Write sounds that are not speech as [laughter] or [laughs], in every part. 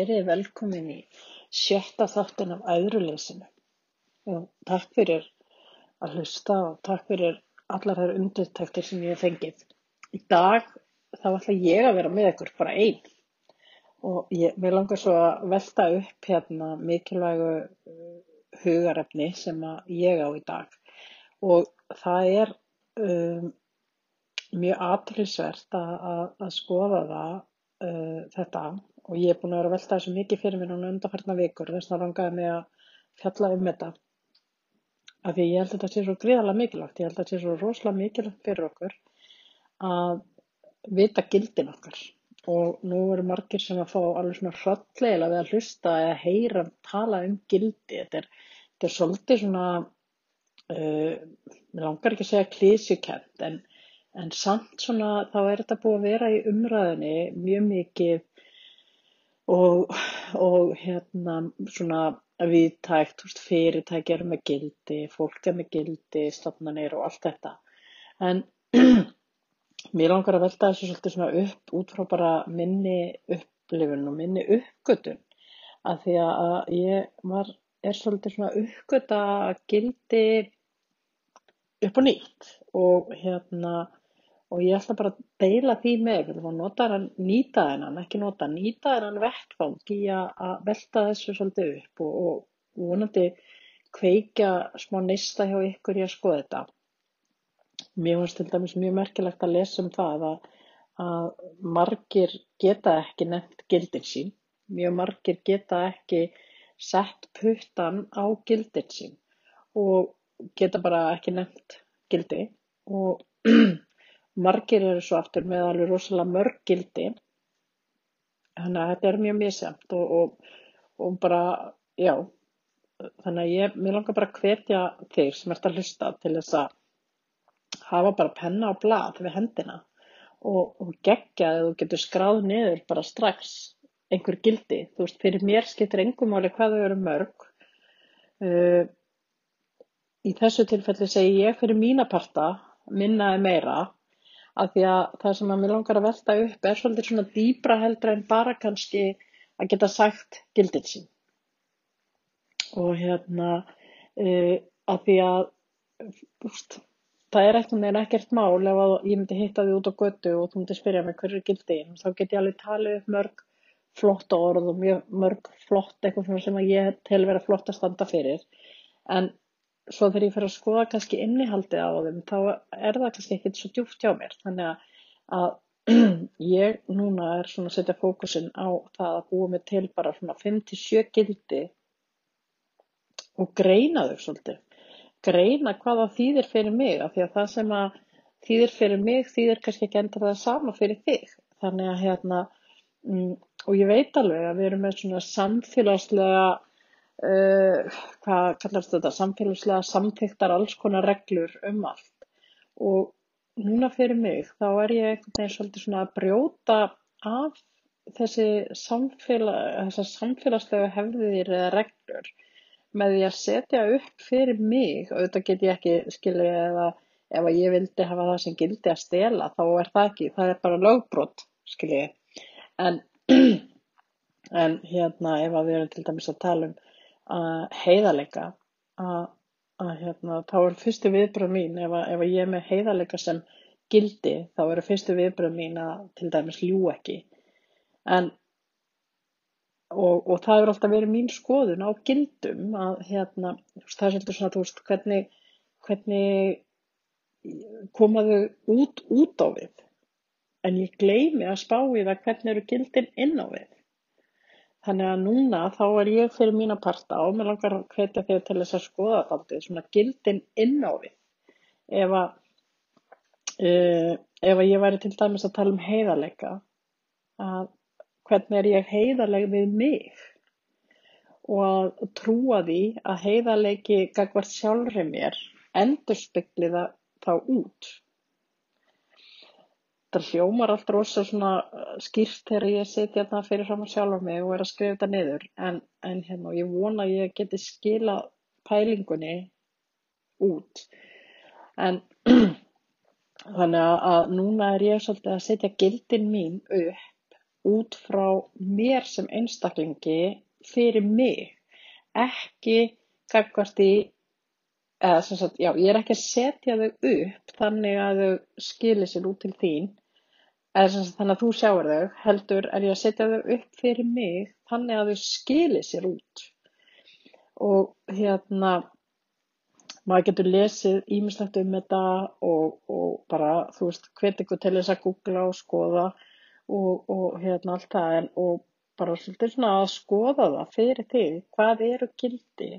Verið velkomin í sjötta þáttin af æðruleysinu. Takk fyrir að hlusta og takk fyrir allar þær undirtæktir sem ég hef fengið. Í dag þá ætla ég að vera með ykkur bara einn. Og ég, mér langar svo að velta upp hérna mikilvægu uh, hugarefni sem ég á í dag. Og það er um, mjög aðrilsvert að, að, að skoða það uh, þetta og ég er búin að vera að velta þessu mikið fyrir mér núna undanfarnar vikur þess að langaði mig að fjalla um þetta. Af því ég held að þetta sé svo gríðarlega mikilvægt. Ég held að þetta sé svo rosalega mikilvægt fyrir okkur að vita gildin okkar. Og nú eru margir sem að fá alveg svona hrallega við að hlusta eða heyra tala um gildi. Þetta er, þetta er svolítið svona uh, mér langar ekki að segja klísjukent en en samt svona þá er þetta búið að vera í umræðinni mjög mikið og, og hérna svona viðtækt, fyrirtæki eru með gildi, fólk er með gildi, stofnanir og allt þetta. En [clears throat] mér langar að velta þessu svolítið svona upp út frá bara minni upplifun og minni uppgötun að því að ég var, er svolítið svona uppgöta gildi upp og nýtt og hérna og ég ætla bara að deila því með og nota hann, nýta hennan, ekki nota nýta hennan vettfang í að velta þessu svolítið upp og, og vonandi kveikja smá nista hjá ykkur í að skoða þetta. Mér finnst til dæmis mjög merkilegt að lesa um það að, að margir geta ekki nefnt gildin sín. Mjög margir geta ekki sett puttan á gildin sín og geta bara ekki nefnt gildi. Og [clears throat] margir eru svo aftur með alveg rosalega mörg gildi. Þannig að þetta er mjög misjæmt og, og, og bara, já þannig að ég, mér langar bara að hvetja þig sem ert að hlusta til þess að hafa bara penna og blad við hendina og, og gegja að þú getur skráð niður bara strax einhver gildi, þú veist, fyrir mér skiptir engum áli hvað þau eru mörg. Uh, í þessu tilfelli segi ég fyrir mína parta minnaði meira af því að það sem að mér langar að velta upp er svolítið svona dýbra heldra en bara kannski að geta sagt gildin sín. Og hérna uh, af því að úst, það er ekkert með ekkert mál ef að ég myndi hitta því út á götu og þú myndi spyrja mig hver er gildin þá get ég alveg talið upp mörg flott orð og mjög mörg flott eitthvað sem ég tel flott að standa fyrir. En svo þegar ég fer að skoða kannski innihaldið á þeim þá er það kannski ekkert svo djúft hjá mér. Þannig að, [clears throat] ég núna er svona að setja fókusin á það að búa mig til bara svona 5-7 gildi og greina þau svolítið. Greina hvaða þýðir fyrir mig af því að það sem að þýðir fyrir mig þýðir kannski ekki endur það sama fyrir þig. Þannig að hérna mm, og ég veit alveg að við erum með svona samfélagslega uh, hvað kallast þetta, samfélagslega samþyktar alls konar reglur um allt. Og núna fyrir mig þá er ég einhvern veginn svolítið svona að brjóta af þessi samfélag, samfélagslega hefðir eða reglur með því að setja upp fyrir mig. Og þetta get ég ekki skilja eða ef að ég vildi hafa það sem gildi að stela þá er það ekki, það er bara lögbrot skilja en, [clears throat] en hérna ef að við erum til dæmis að tala um heiðarleika að, að hérna, þá er fyrstu viðbröð mín ef, að, ef ég er með heiðarleika sem gildi þá eru fyrstu viðbröð mín að til dæmis ljú ekki. En og, og það er alltaf verið mín skoðun á gildum að hérna það er svolítið svona þú veist hvernig hvernig komaðu út út á við? En ég gleymi að spá í það hvernig eru gildin inn á við Þannig að núna þá er ég fyrir mína parta og mér langar að hvetja þig til þess að skoða þáttið svona gildin inn á við. Ef að, uh, ef að ég væri til dæmis að tala um heiðarleika, að hvernig er ég heiðarleg við mig og að trúa því að heiðarleiki gagvart sjálfri mér endur spekliða þá út það hljómar allt rosa svona uh, skýrt þegar ég setja það fyrir fram að sjálfa mig og er að skrifa þetta niður. En, en hérna ég vona að ég geti skila pælingunni út. En [clears throat] þannig að núna er ég svolítið að setja gildin mín upp út frá mér sem einstaklingi fyrir mig, ekki gagvart í, eða sem sagt, já, ég er ekki að setja þau upp þannig að þau skilir sér út til þín, þannig að þú sjáur þau, heldur er ég að setja þau upp fyrir mig þannig að þau skilir sér út. Og hérna, maður getur lesið ímislegt um þetta og, og bara, þú veist, hvet ykkur til þess að googla og skoða og, og hérna allt það en og bara svolítið svona að skoða það fyrir þig, hvað eru gildi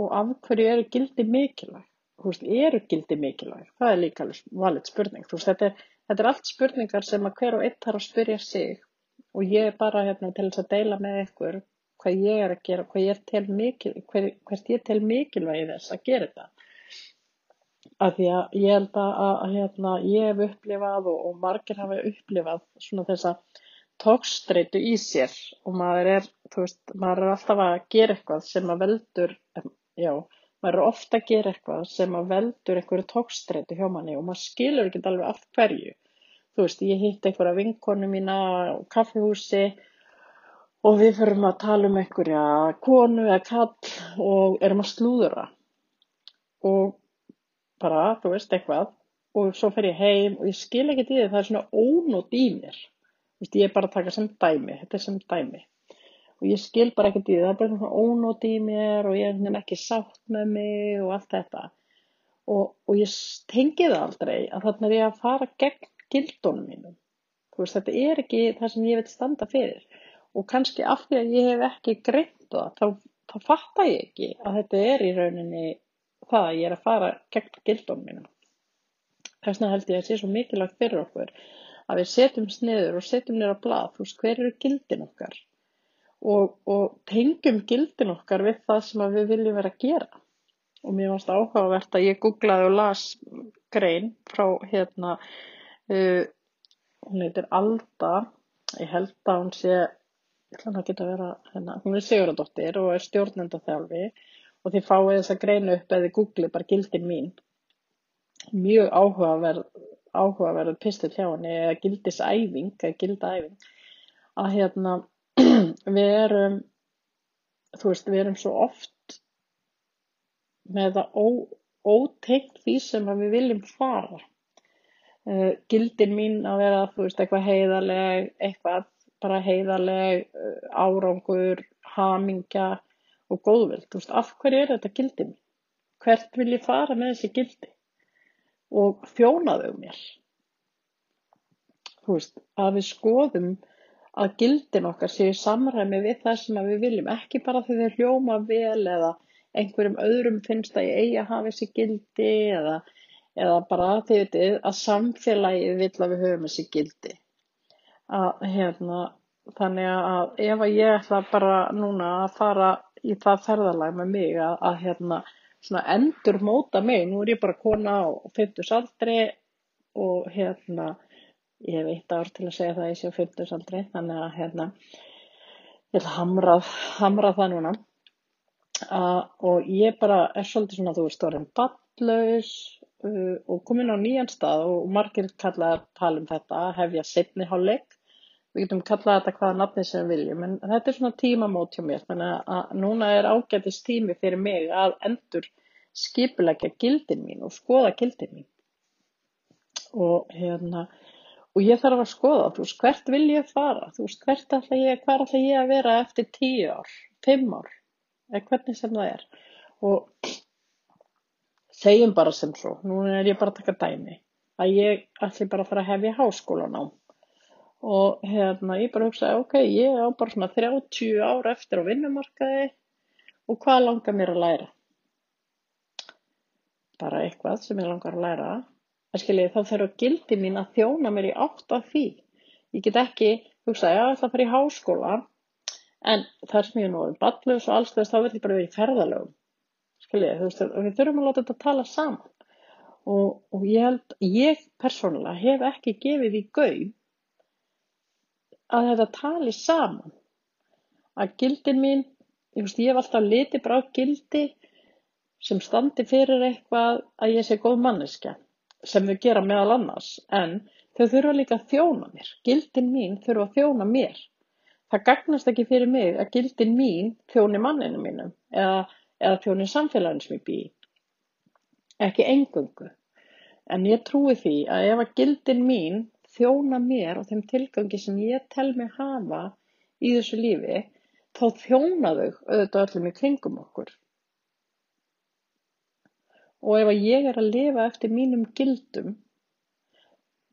og af hverju eru gildi mikilvæg, þú veist, eru gildi mikilvæg, það er líka valið spurning, þú veist, þetta er, þetta er allt spurningar sem að hver og einn þarf að spyrja sig og ég er bara hérna til þess að deila með ykkur hvað ég er að gera, hvað ég tel mikil, hver, hvert ég tel mikilvægi þess að gera þetta. Af því að ég held að, að hérna, ég hef upplifað og, og margir hafa upplifað svona þessa tókstreitu í sér og maður er, veist, maður er alltaf að gera eitthvað sem að veldur, já, maður er ofta að gera eitthvað sem að veldur einhverju tókstreitu hjá manni og maður skilur ekki alveg af hverju. Þú veist, ég hitt einhverja vinkonu mína á kaffihúsi og við förum að tala um einhverja konu eða kall og erum að slúðura og bara, þú veist, eitthvað. Og svo fer ég heim og ég skil í því það er svona ónót í mér. Veist, ég er bara að taka sem dæmi þetta er sem dæmi og ég skil bara ekkert í því. Það er bara svona ónót í mér og ég er ekki sátt með mig og allt þetta. Og, og ég tengi það aldrei að þarna er ég að fara gegn gildónum mínum. Þú veist, þetta er ekki það sem ég veit standa fyrir. Og kannski af því að ég hef ekki greint það þá, þá fattar ég ekki að þetta er í rauninni það að ég er að fara gegn gildum mínum. Þess vegna held ég að það sé svo mikilvægt fyrir okkur að við setjum sniður og setjum nýra blad, þú veist, hver eru gildin okkar og, og tengjum gildin okkar við það sem við viljum vera að gera. Og mér varst áhugavert að ég googlaði og las grein frá hérna uh, hún heitir Alda. Ég held að hún sé að geta að vera hérna, hún er Sigurðardóttir og er stjórnenda þjálfi og þið fáið þess að greina upp eða googli bara gildin mín. Mjög áhugaverð áhugaverð pistil hjá henni gildisæfing eða gildæfing. Að hérna við erum þú veist við erum svo oft með það ó, óteikt því sem við viljum fara uh, gildin mín að vera þú veist eitthvað heiðarlega eitthvað bara heiðarleg uh, árangur, hamingja og góðvild. Þú veist, af hverju er þetta gildi mér? Hvert vil ég fara með þessi gildi? Og þjónaðu mér. Þú veist, að við skoðum að gildin okkar séu samræmi við það sem við viljum, ekki bara þegar þau hljóma vel eða einhverjum öðrum finnst að ég eigi að hafa þessi gildi eða, eða bara þið veitir að samfélagið vil að við höfum þessi gildi. Að hérna þannig að ef að ég ætla bara núna að fara í það ferðalag með mig að, að hérna endur móta mig, nú er ég bara kona á 50 aldri og hérna ég hef eitt ár til að segja það að ég sé á 50 aldri þannig að hérna ég að hamra, hamra það núna. Að, og ég bara er svolítið svona þú veist orðin ballaus uh, og komin á nýjan stað og margir kalla að tala um þetta hefja setni hálfleik. Við getum kallað þetta hvaða nafni sem við viljum en þetta er svona tímamót hjá mér þannig að núna er ágætist tími fyrir mig að endur skipulegja gildin mín og skoða gildin mín. Og hérna og ég þarf að skoða, þú veist, hvert vil ég fara? Þú veist, hvert ætla ég, hvað ætla ég að vera eftir tíu ár, fimm ár? Eða hvernig sem það er. Og segjum bara sem svo, nú er ég bara að taka dæmi að ég ætli bara að fara að hefja háskólanám. Og hérna ég bara hugsaði ok, ég á bara svona 30 ára eftir á vinnumarkaði og hvað langar mér að læra? Bara eitthvað sem ég langar að læra skilji, þá þarf gildi mín að þjóna mér í átt af því. Ég get ekki hugsaði að það fara í háskóla en þar sem ég er nú um ballus og alls þess þá vil ég bara vera í ferðalögum. Skilji, þú veist, við þurfum að láta þetta tala saman. Og, og ég held, ég persónulega hef ekki gefið í gau að þetta tali saman. Að gildin mín ég, veist, ég hef alltaf litið bara á gildi sem standi fyrir eitthvað að ég sé góð manneska sem þau gera meðal annars en þau þurfa líka að þjóna mér. Gildin mín þurfa að þjóna mér. Það gagnast ekki fyrir mig að gildin mín þjóni manninu mínum eða, eða þjóni samfélaginu sem ég bý. Ekki engungu. En ég trúi því að ef að gildin mín þjóna mér og þeim tilgangi sem ég tel mig hafa í þessu lífi, þá þjóna þau auðvitað öllum í kringum okkur. Og ef að ég er að lifa eftir mínum gildum,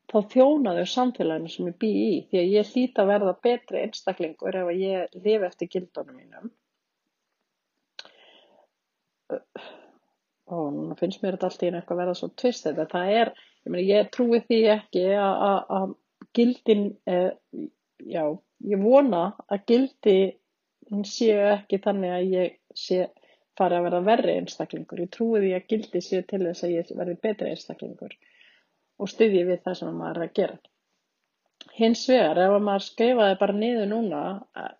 þá þjóna þau samfélaginu sem ég bý í því að ég hlýt að verða betri einstaklingur ef að ég lifi eftir gildunum mínum. Og núna finnst mér þetta alltaf í eitthvað verða svo tvist þetta það er, ég meina ég trúi því ekki að gildin eh, já, ég vona að gildi séu ekki þannig að ég sé fari að verða verri einstaklingur ég trúi því að gildi séu til þess að ég verði betri einstaklingur og styðji við það sem maður er að gera. Hins vegar, ef maður skrifaði bara niður núna, eh,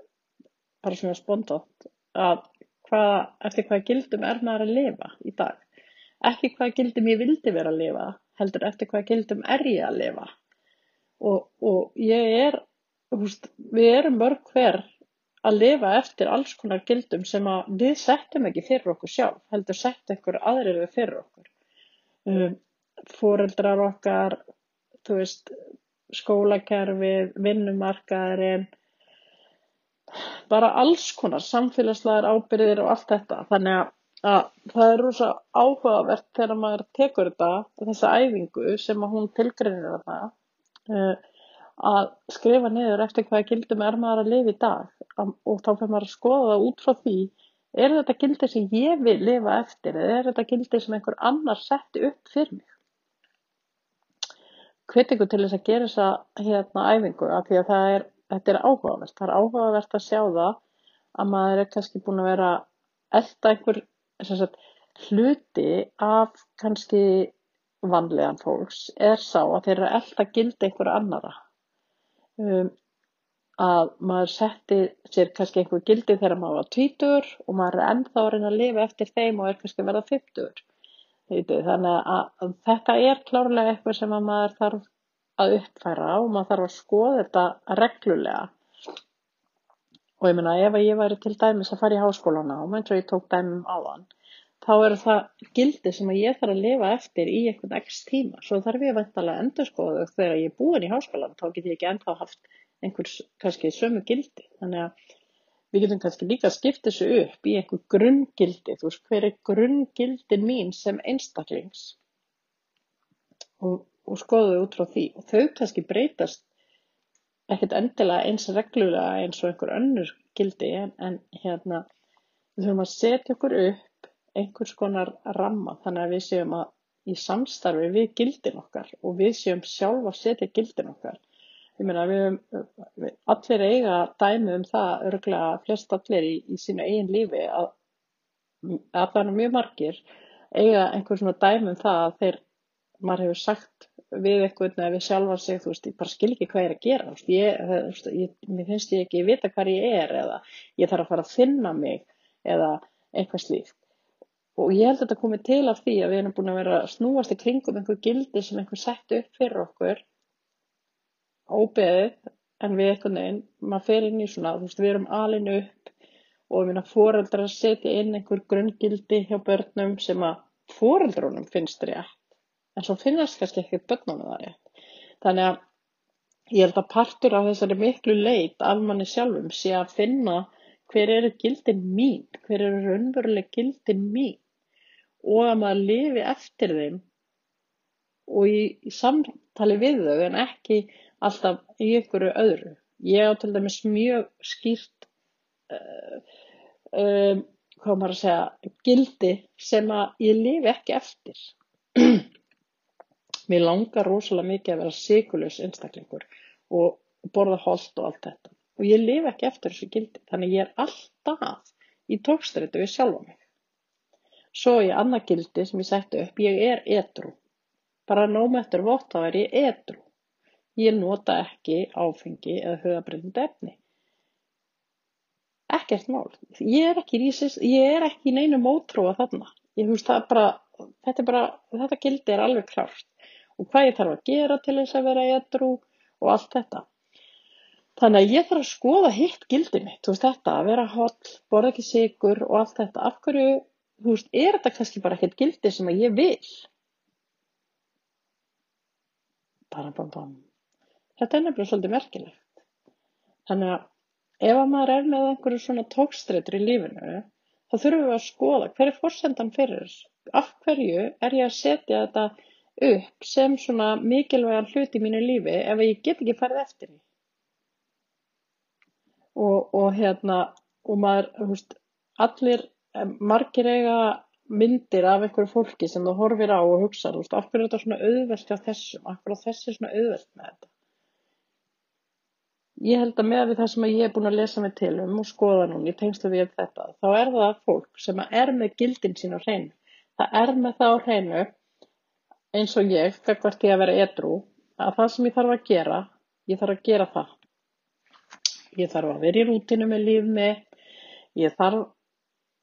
bara svona spontátt, að hvað, eftir hvað gildum er maður að lifa í dag. Ekki hvað gildum ég vildi vera að lifa, heldur eftir hvað gildum er ég að lifa. Og, og ég er, húst, við erum mörg hver að lifa eftir alls konar gildum sem að við settum ekki fyrir okkur sjálf, heldur sett ekkur aðrir við fyrir okkur. Um, foreldrar okkar, þú veist, skólakerfið, vinnumarkaðurinn, bara alls konar samfélagslegar ábyrðir og allt þetta. Þannig að, að það er rosa áhugavert þegar maður tekur þetta, þessa æfingu sem að hún tilgreinir það, uh, að skrifa niður eftir hvaða gildum er maður að lifa í dag og þá fyrir maður að skoða það út frá því er þetta gildi sem ég vil lifa eftir eða er þetta gildi sem einhver annar setti upp fyrir mig ykkur til þess að gera þessa hérna æfingu af því að það er, þetta er áhugavert. Það er áhugavert að sjá það að maður er kannski búin að vera elda einhver sagt, hluti af kannski vanlegan fólks er sá að þeir eru að elda gildi einhverja annara. Um, að maður setti sér kannski einhver gildi þegar maður var tvítur og maður er ennþá að reyna að lifa eftir þeim og er kannski að verða fyrtur. Þannig að þetta er klárlega eitthvað sem maður þarf að uppfæra og maður þarf að skoða þetta reglulega. Og ég meina ef ég væri til dæmis að fara í háskólanám eins og ég tók dæmum á þann, þá eru það gildi sem ég þarf að lifa eftir í einhvern x tíma. Svo þarf ég vantalega að endur skoða þau þegar ég er búin í háskólan, þá get ég ekki ennþá haft einhvers kannski sömu gildi. Þannig að við getum kannski líka að skipta þessu upp í einhver grunngildi, þú veist, hver er grunngildin mín sem einstaklings og, og skoðu út frá því og þau kannski breytast ekkert endilega eins reglulega eins og einhver önnur gildi en, en hérna við þurfum að setja okkur upp einhvers konar ramma þannig að við séum að í samstarfi við gildin okkar og við séum sjálf að setja gildin okkar Ég meina við, við allir eiga dæmi um það, örgulega flest allir í, í sínu eigin lífi að allan mjög margir eiga einhver svona dæmi um það að þeir, maður hefur sagt við eitthvað eða við sjálfa sig, þú veist, ég bara skil ekki hvað ég er að gera, veist, ég, veist, ég, mér finnst ég ekki vita hvað ég er eða ég þarf að fara að finna mig eða eitthvað slíkt. Og ég held að þetta komið til af því að við erum búin að vera snúast í kringum einhver gildi sem einhver sett upp fyrir okkur óbeðið en við eitthvað neginn, maður fer inn í svona, þú veist, við erum alin upp og við erum fóreldrar að setja inn einhver grunngildi hjá börnum sem að fóreldrunum finnst rétt, en svo finnast kannski ekki börnunum það rétt. Þannig að ég held að partur af þessari miklu leit af manni sjálfum sé að finna hver eru gildin mín, hver eru raunveruleg gildin mín og að maður lifi eftir þeim og í, í samtali við þau en ekki alltaf í einhverju öðru. Ég á til dæmis mjög skýrt, uh, um, hvað maður að segja, gildi sem að ég lifi ekki eftir. Mér langar rosalega mikið að vera sigurlaus einstaklingur og borða holdt og allt þetta. Og ég lifi ekki eftir þessu gildi, þannig ég er alltaf í tókstrættu við sjálfa mig. Svo ég annað gildi sem ég setti upp, ég er edru. Bara nómættur vott þá er ég edru. Ég nota ekki áfengi eða hugabrennandi efni. Ekkert mál. Ég er ekki, ég er ekki neinu mótrúa þarna. Ég, veist, bara, þetta, bara, þetta gildi er alveg klárt. og hvað ég þarf að gera til þess að vera edru og allt þetta. Þannig að ég þarf að skoða hitt gildi mitt, þú veist þetta, að vera holl, borða ekki sigur og allt þetta. Af hverju, þú veist, er þetta kannski bara ekkert gildi sem að ég vil? Bara, bara, bara. Þetta er nefnilega svolítið merkilegt. Þannig að ef að maður er með einhverju svona tókstreitur í lífinu, þá þurfum við að skoða hver er fórsendan fyrir þessu. Af hverju er ég að setja þetta upp sem svona mikilvægan hlut í mínu lífi ef ég get ekki farið eftir því? og, og hérna og maður, þú veist, allir margir eiga myndir af einhverju fólki sem þú horfir á og hugsa, þú veist, af hverju er þetta svona auðvelt á þessum, af hverju þessi er svona auðvelt með þetta? Ég held að með það sem ég hef búin að lesa mig til um og skoða núna í tengslu við þetta, þá er það fólk sem er með gildin sín á hreinu. Það er með það á hreinu eins og ég, hvert ég að vera edru að það sem ég þarf að gera ég þarf að gera það. Ég þarf að vera í rútinu með líf mitt, ég þarf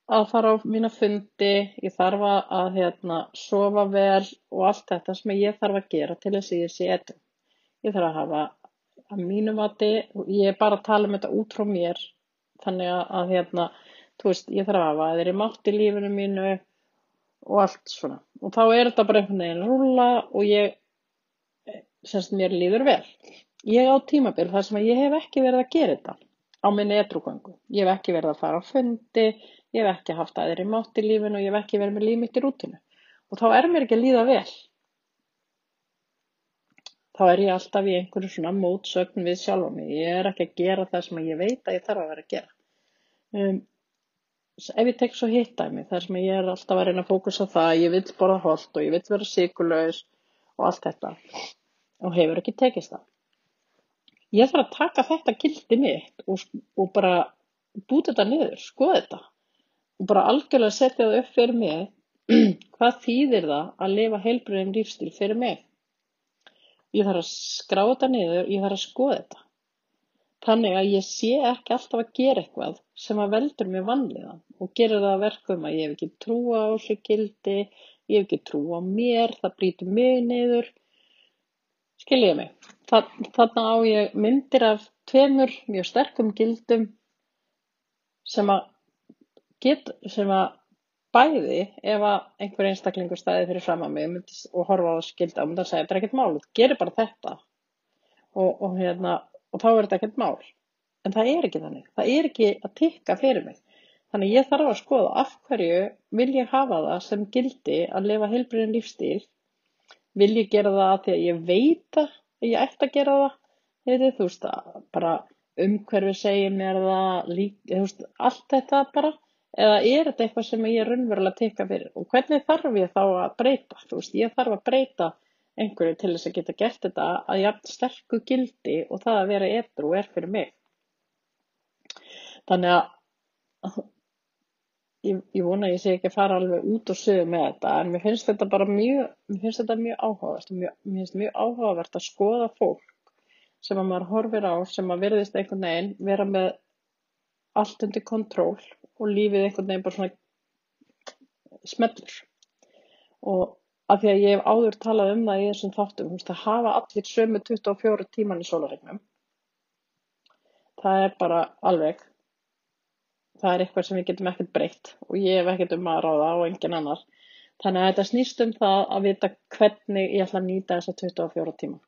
að fara á mína fundi, ég þarf að hérna, sofa vel og allt þetta sem ég þarf að gera til þess að ég sé eitthvað. Ég þarf að hafa að mínu mati, ég er bara að tala um þetta út frá mér, þannig að, að hérna, veist, ég þarf að hafa að þeir eru mátt í lífinu mínu og allt svona. Og þá er þetta bara einhvern veginn rúla og ég, semst mér líður vel. Ég á tímabil þar sem ég hef ekki verið að gera þetta á minni edrugöngu. Ég hef ekki verið að fara á fundi, ég hef ekki haft aðri mátt í lífinu og ég hef ekki verið með líf mitt í rútinu. Og þá er mér ekki að líða vel. Þá er ég alltaf í einhverju svona mótsögn við sjálfa mig. Ég er ekki að gera það sem ég veit að ég þarf að vera að gera. Um, ef ég tek svo hitt af mig þar sem ég er alltaf að reyna að fókusa það, ég vil borða holdt og ég vil vera síkulegs og allt þetta og hefur ekki tekist það ég þarf að taka þetta gildi mitt og, og bara búta þetta niður, skoða þetta og bara algjörlega setja það upp fyrir mig. [clears throat] Hvað þýðir það að lifa heilbröðum lífstíl fyrir mig? Ég þarf að skrá þetta niður ég þarf að skoða þetta. Þannig að ég sé ekki alltaf að gera eitthvað sem að veldur mér vanliðan og gera það að verkum að ég hef ekki trúa á þessu gildi ég hef ekki trúa á mér, það brítur mig niður. Skiljiði mig? Þarna á ég myndir af tveimur mjög sterkum gildum sem að, get, sem að bæði ef að einhver einstaklingur stæði fyrir fram að mig myndi, og horfa á gildi á myndi að segja þetta er ekkert mál, gerir bara þetta. Og, og, hérna, og þá er þetta ekkert mál. En það er ekki þannig, það er ekki að tikka fyrir mig. Þannig ég þarf að skoða af hverju vil ég hafa það sem gildi að lifa heilbriðin lífstíl, vil ég gera það að því að ég veit að ég ætti að gera það? Heiti, þú veist að bara umhverfi segir mér það lík, þú veist, allt þetta bara eða er þetta eitthvað sem ég er raunverulega að teka fyrir? Og hvernig þarf ég þá að breyta? Þú veist, ég þarf að breyta einhverju til þess að geta gert þetta að ég haft sterku gildi og það að vera edru er fyrir mig. Þannig að ég, ég vona að ég sé ekki að fara alveg út og sögu með þetta en mér finnst þetta bara mjög mér finnst þetta mjög áhugavert mjög, mér finnst mjög áhugavert að skoða fólk sem að maður horfir á sem að verðist einhvern veginn vera með allt undir kontról og lífið einhvern veginn bara svona smellur. Og af því að ég hef áður talað um það í þessum þáttum, þú veist, að hafa allir sömu 24 tíman í sólaregnum það er bara alveg það er eitthvað sem við getum ekkert breytt og ég hef ekkert um að ráða og engin annar. Þannig að þetta snýst um það að vita hvernig ég ætla að nýta þessa 24 tíma.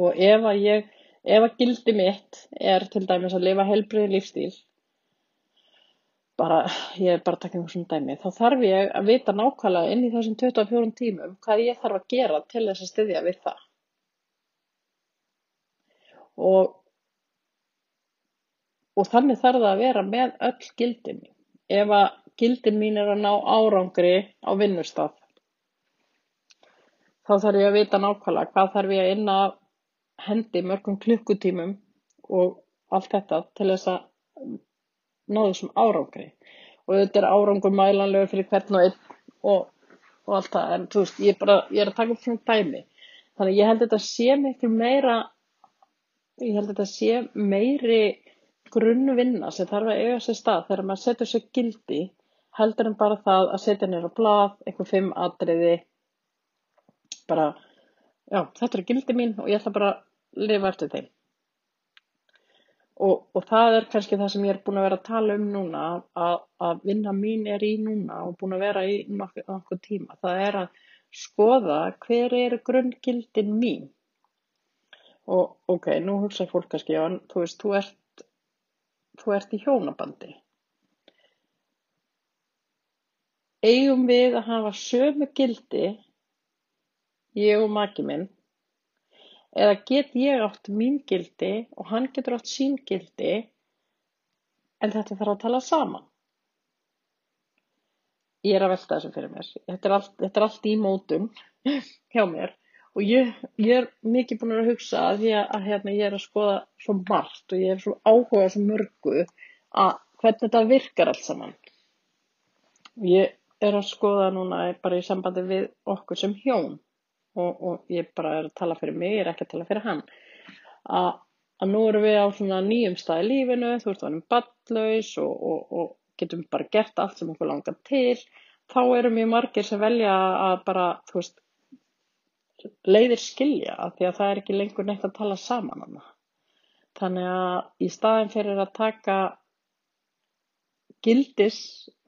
Og ef að ég ef að gildi mitt er til dæmis að lifa helbriði lífstíl bara, ég er bara að taka einhvern svona dæmi, þá þarf ég að vita nákvæmlega inn í þessum 24 tímum hvað ég þarf að gera til þess að styðja við það og og þannig þarf það að vera með öll gildin mín. Ef að gildin mín er að ná árangri á vinnustaf, þá þarf ég að vita nákvæmlega hvað þarf ég að inna hendi mörgum klukkutímum og allt þetta til þess að ná þessum árangri. Og þetta er árangur mælanlegur fyrir hvern og einn og, og allt það, en þú veist, ég, bara, ég er að taka upp svona dæmi. Þannig ég held þetta sé miklu meira, ég held þetta sé meiri grunnvinna sem þarf að eiga sér stað þegar maður setur sér gildi heldur en bara það að setja nýra blað, einhver fimm atriði bara, já, þetta er gildi mín og ég ætla bara að lifa eftir þeim. Og, og það er kannski það sem ég er búin að vera að tala um núna, að, að vinna mín er í núna og búin að vera í nokkuð, nokkuð tíma. Það er að skoða hver eru grunngildin mín. Og ok, nú hugsa fólk kannski, já, þú veist, þú ert, þú ert í hjónabandi. Eigum við að hafa sömu gildi, ég og maki minn, eða get ég átt mín gildi og hann getur átt sín gildi en þetta þarf að tala saman. Ég er að velta þessu fyrir mér. Þetta er allt, þetta er allt í mótum [laughs] hjá mér. Og ég, ég er mikið búin að hugsa að, ég, að hérna, ég er að skoða svo margt og ég er svo áhuga svo mörgu að hvernig þetta virkar allt saman. Ég er að skoða núna bara í sambandi við okkur sem hjón og, og ég bara er að tala fyrir mig, ég er ekki að tala fyrir hann að, að nú erum við á svona nýjum stað í lífinu, þú veist, við erum ballaus og, og, og getum bara gert allt sem okkur langar til þá eru mjög margir sem velja að bara, þú veist leiðir skilja því að það er ekki lengur neitt að tala saman hana. þannig að í staðin fyrir að taka gildis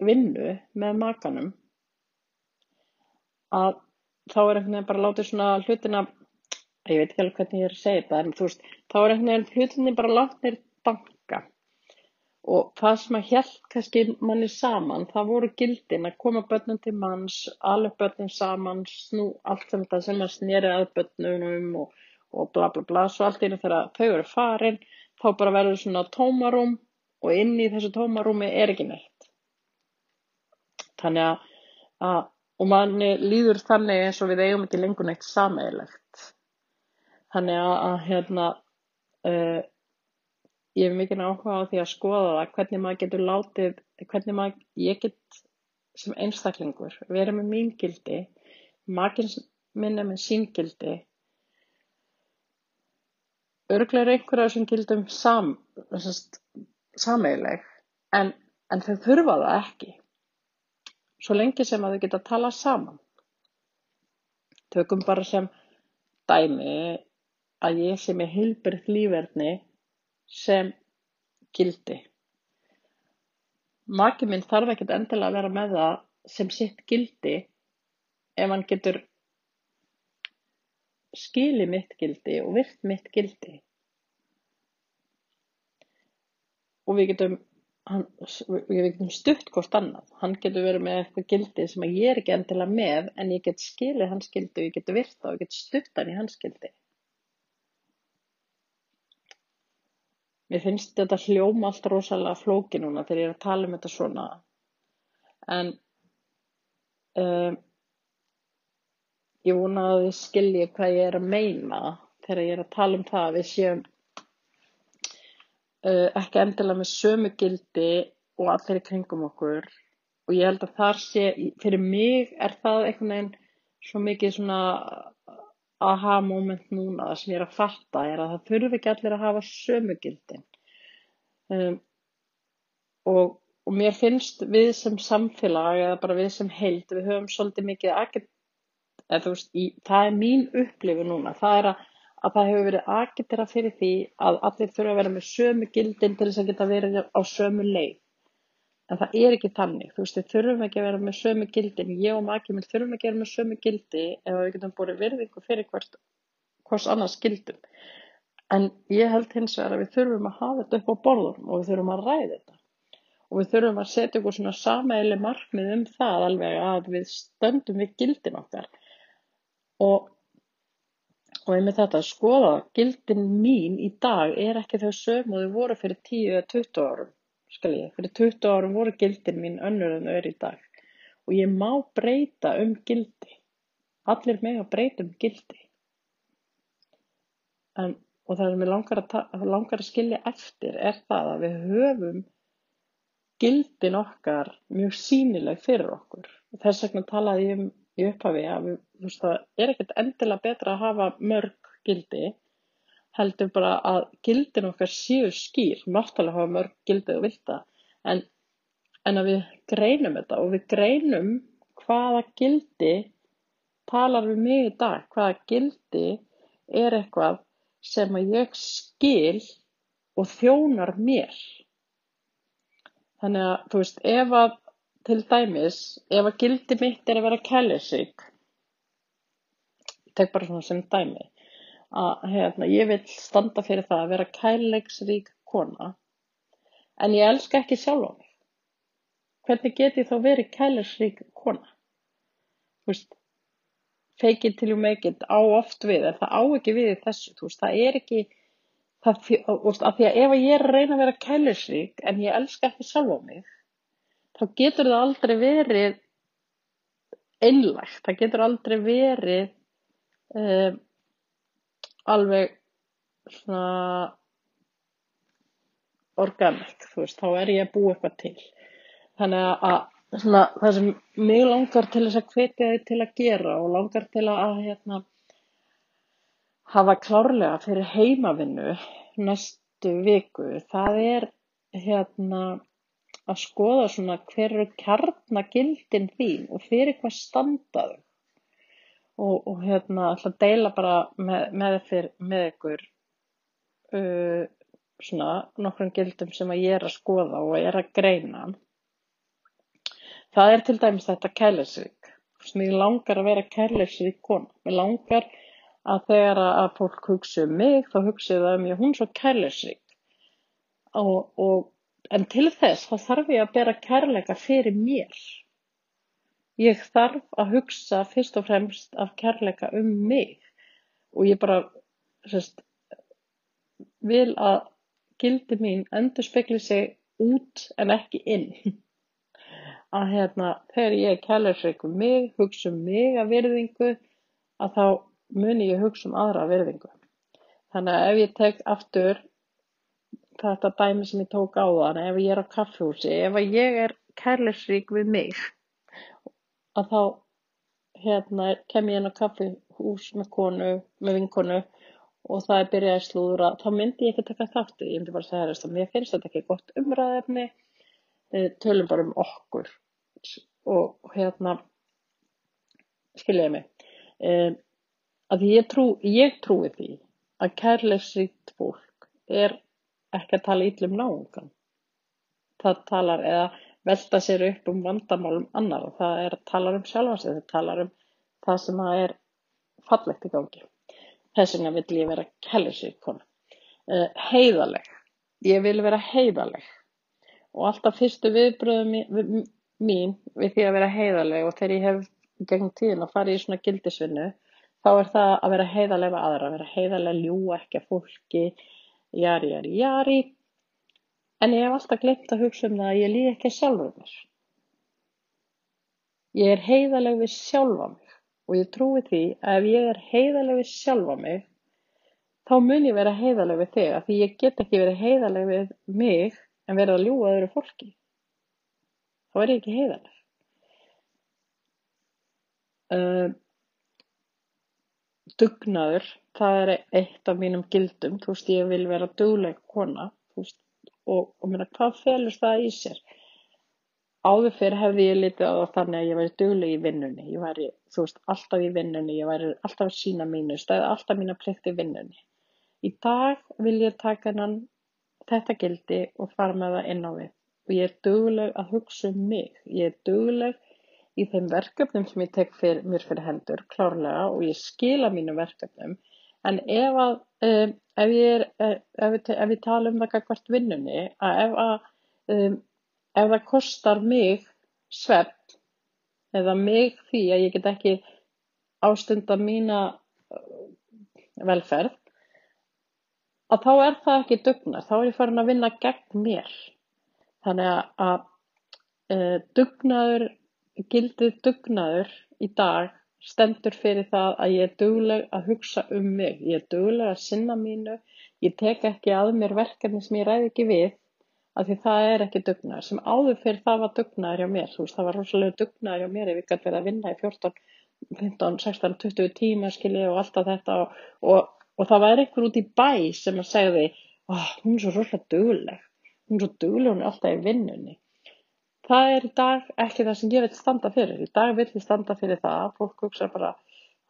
vinnu með makanum að þá er einhvern veginn bara látið svona hlutina ég veit ekki alveg hvernig ég er að segja þetta en þú veist, þá er einhvern veginn hlutinni bara látið banka. Og það sem að hjælt kannski manni saman, það voru gildin að koma börnum til manns, alveg börnum saman, snú allt sem þetta sem að snýri að börnunum og, og bla bla bla, svo allt einu þegar þau eru farin, þá bara verður svona tómarum og inn í þessu tómarúmi er ekki neitt. Þannig að, að og manni líður þannig eins og við eigum ekki lengur neitt sameigilegt þannig að, að hérna uh, ég hef mikið áhuga á því að skoða það hvernig maður getur látið hvernig maður, ég get sem einstaklingur, verið með mín gildi makins minna með sín gildi. Örglega er einhverja sem gildum sam, sameigileg en, en þau þurfa það ekki svo lengi sem að þau geta að tala saman. Tökum bara sem dæmi að ég sem er hilbyrð lífverðni sem gildi. Maki minn þarf ekkert endilega að vera með það sem sitt gildi ef hann getur skili mitt gildi og virt mitt gildi. Og við getum hann, við getum stutt hvort annað. Hann getur verið með eitthvað gildi sem ég er ekki endilega með en ég get skilið hans gildi og ég get virta og ég get stutt hann í hans gildi. Mér finnst þetta hljóm allt rosalega flóki núna þegar ég er að tala um þetta svona. En um, ég vona að þið skilji hvað ég er að meina þegar ég er að tala um það að við séum ekki endilega með sömu gildi og allir í kringum okkur. Og ég held að þar sé, fyrir mig er það einhvern veginn svo mikið svona aha moment núna sem ég er að fatta er að það þurfi ekki allir að hafa sömu gildin. Um, og, og mér finnst við sem samfélag eða bara við sem held við höfum svolítið mikið að eða veist, í, það er mín upplifu núna, það er að að það hefur verið agitera fyrir því að allir þurfa að vera með sömu gildin til þess að geta verið á sömu leið. En það er ekki þannig. Þú veist, við þurfum ekki að vera með sömu gildin. Ég og makið minn þurfum ekki að vera með sömu gildi ef við getum búið virðingu fyrir hvert, hvers annars gildum. En ég held hins vegar að við þurfum að hafa þetta upp á borðum og við þurfum að ræða þetta. Og við þurfum að setja okkur svona samæli markmið um það alveg að við stöndum við gildin okkar. Og og einmitt þetta að skoða gildin mín í dag er ekki þau sömu og þau voru fyrir 10 eða 20 árum? Skal ég, fyrir 20 árum voru gildin mín önnur en þau eru í dag. Og ég má breyta um gildi. Allir með að breyta um gildi. En, og það sem ég langar að, langar að skilja eftir er það að við höfum gildin okkar mjög sínileg fyrir okkur. Og þess vegna talaði ég um í upphafi að við, veist það er ekkert endilega betra að hafa mörg gildi heldur bara að gildin okkar séu skýr. Náttúrulega hafa mörg gildi og vilta en, en að við greinum þetta og við greinum hvaða gildi talar við mig í dag, hvaða gildi er eitthvað sem að ég skil og þjónar mér. Þannig að, þú veist, ef að, til dæmis, ef að gildi mitt er að vera kælisík, ég tek bara svona sem dæmi, að hérna, ég vil standa fyrir það að vera kærleiksrík kona, en ég elska ekki sjálf á mig. Hvernig get ég þá verið kærleiksrík kona? Þú veist, fake it till you make it á oft við, en það á ekki við þessu, veist, það er ekki, það, veist, af því að ef ég er að reyna að vera kærleiksrík en ég elska ekki sjálf á mig, þá getur það aldrei verið einlægt, það getur aldrei verið um, alveg svona organic, þú veist, þá er ég að búa eitthvað til. Þannig að svona, það sem mig langar til þess að hvetja þig til að gera og langar til að hérna, hafa klárlega fyrir heimavinnu næstu viku, það er hérna að skoða svona hver eru kjarnagildin þín og fyrir hvað standaðu og, og hérna að deila bara með, með, fyr, með ykkur uh, svona nokkrum gildum sem að ég er að skoða og er að greina. Það er til dæmis þetta sem ég langar að vera kærleysrík kona. Mér langar að þegar að fólk hugsa um mig þá hugsa það um ég hún svo kærleysrík og, og en til þess þá þarf ég að bera kærleika fyrir mér. Ég þarf að hugsa fyrst og fremst af kærleika um mig. Og ég bara sérst, vil að gildi mín endur spekli sig út en ekki inn. [laughs] Að hérna þegar ég kærleika um mig hugsa um mig að virðingu að þá muni ég hugsa um aðra virðingu. Þannig að ef ég tek aftur þetta dæmi sem ég tók á þann ef ég er á kaffhúsi ef ég er kærleika við mig að þá hérna, kem ég inn á kaffihús með konu, með vinkonu og það er byrjað að slúðra, þá myndi ég ekki taka þátti, ég myndi bara segja þess að mér finnst þetta ekki gott umræðefni, tölum bara um okkur. Og hérna, skiljaði mig, um, að ég, trú, ég trúi því að kærleifsrýtt fólk er ekki að tala íllum náungan, það talar eða velta sér upp um vandamálum annar og það er að tala um sjálfa sig, það talar um það sem að er fallegt í gangi. Þess vegna vil ég vera kellisvík kona. Uh, heiðaleg. Ég vil vera heiðaleg og alltaf fyrstu viðbröðum mín við því að vera heiðaleg og þegar ég hef gegn tíðin að fara í svona gildisvinnu þá er það að vera heiðaleg með aðra, að vera heiðaleg ljú ekki að fólki, jari, jari, jari En ég hef alltaf gleymt að hugsa um það að ég líði ekki sjálfur mér. Ég er heiðaleg við sjálfa mig og ég trúi því að ef ég er heiðaleg við sjálfa mig þá mun ég vera heiðaleg við þig að því ég get ekki verið heiðaleg við mig en verið að ljúa öðru fólki. Þá er ég ekki heiðaleg. Uh, dugnaður, það er eitt af mínum gildum, þú veist ég vil vera dugleg kona, þú veist og, og meina, hvað felur það í sér? Áður fyrir hefði ég litið á það þannig að ég væri dugleg í vinnunni, ég væri, þú veist, alltaf í vinnunni, ég væri alltaf að sína mínu, stæði alltaf mína plikt í vinnunni. Í dag vil ég taka hennan þetta gildi og fara með það inn á við og ég er dugleg að hugsa um mig, ég er dugleg í þeim verkefnum sem ég tek fyrir, mér fyrir hendur, klárlega, og ég skila mínu verkefnum En ef að, um, ef ég er, eh, ef ef við tala um það hvert vinnunni, að ef að, um, ef það kostar mig svepp eða mig því að ég get ekki ástunda mína velferð, að þá er það ekki dugnar, þá er ég farin að vinna gegn mér. Þannig að, að uh, dugnaður, gildið dugnaður í dag stendur fyrir það að ég er dugleg að hugsa um mig, ég er dugleg að sinna mínu, ég tek ekki að mér verkefni sem ég ræði ekki við, af því það er ekki dugnaður, sem áður fyrir það var dugnaður hjá mér, þú veist, það var rosalega dugnaður hjá mér ef ég gæti verið að vinna í 14, 15, 16, 20 tíma, skilji, og allt af þetta og, og, og það var einhver út í bæ sem að segði, oh, hún er svo rosalega dugleg, hún er svo dugleg, hún er alltaf í vinnunni það er í dag ekki það sem ég vil standa fyrir í dag vil ég standa fyrir það að fólk hugsa bara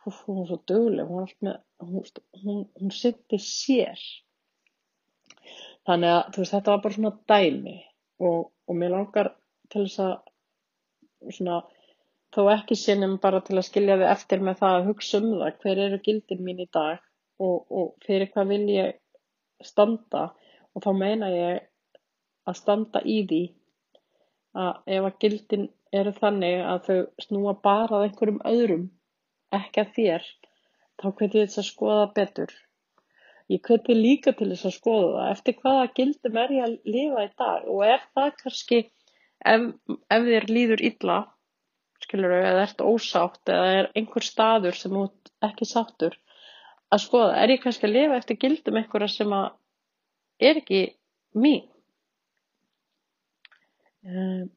hún var svo dugleg, hún, með, hún, hún, hún sinnti sér. Þannig að veist, þetta var bara svona dæmi og, og mér langar til þess að svona, þó ekki sinnum bara til að skilja þið eftir með það að hugsa um það, hver eru gildin mín í dag og, og fyrir hvað vil ég standa og þá meina ég að standa í því að ef að gildin eru þannig að þau snúa bara að einhverjum öðrum, ekki að þér, þá hveti ég þess að skoða betur. Ég hveti líka til þess að skoða það eftir hvaða gildum er ég að lifa í dag og er það kannski ef, ef þér líður illa, skilur þau, eða ert ósátt eða er einhver staður sem út ekki sáttur, að skoða, er ég kannski að lifa eftir gildum einhverja sem að er ekki mín? Um,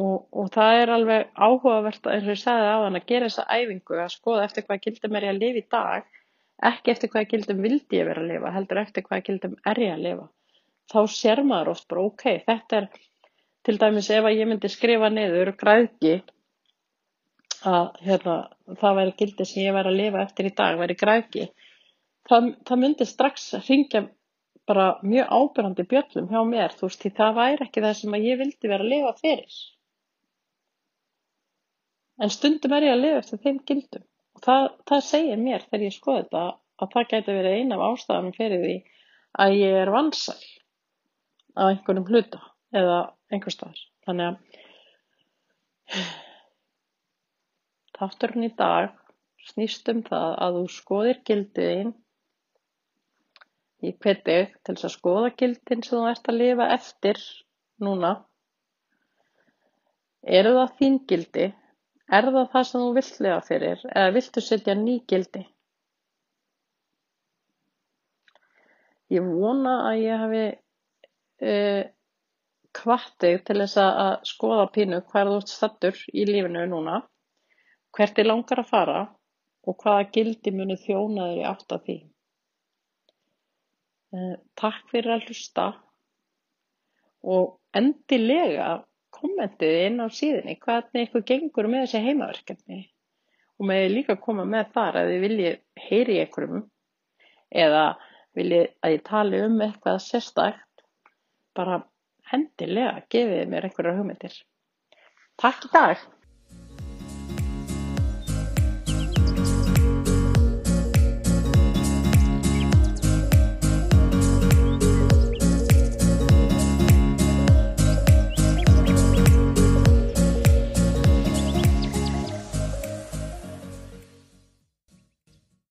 og, og það er alveg áhugavert eins og ég sagði á hann að gera þessa æfingu að skoða eftir hvað gildum er ég að lifa í dag ekki eftir hvað gildum vildi ég vera að lifa heldur eftir hvað gildum er ég að lifa. Þá sér maður oft bara ok þetta er til dæmis ef að ég myndi skrifa niður græðki að hérna, það væri gildi sem ég væri að lifa eftir í dag væri græðki það, það myndi strax ringja bara mjög ábyrgandi bjöllum hjá mér þú veist því það væri ekki það sem ég vildi vera að lifa fyrir. En stundum er ég að lifa eftir þeim gildum. Og það, það segir mér þegar ég skoði þetta að það gæti verið eina af ástæðanum fyrir því að ég er vansæl á einhvernum hluta eða einhver staðar. Þannig að þátturinn í dag snýst um það að þú skoðir gildiðinn Ég hvet þig til þess að skoða gildin sem þú ert að lifa eftir núna. Eru það þín gildi? Er það það sem þú vilt lifa fyrir? Eða viltu setja ný gildi? Ég vona að ég hafi uh, hvart þig til þess að skoða pínu hvað þú ert stattur í lífinu núna, hvert er langar að fara og hvaða gildi muni þjóna þér í átt af því. Eh, takk fyrir að hlusta. Og endilega kommentið inn á síðunni. Hvernig ykkur gengur með þessi heimaverkefni? Og með líka koma með þar að þið viljið heyri ykkurum eða viljið að ég tali um eitthvað sérstækt bara endilega gefið mér einhverjar hugmyndir. Takk í dag!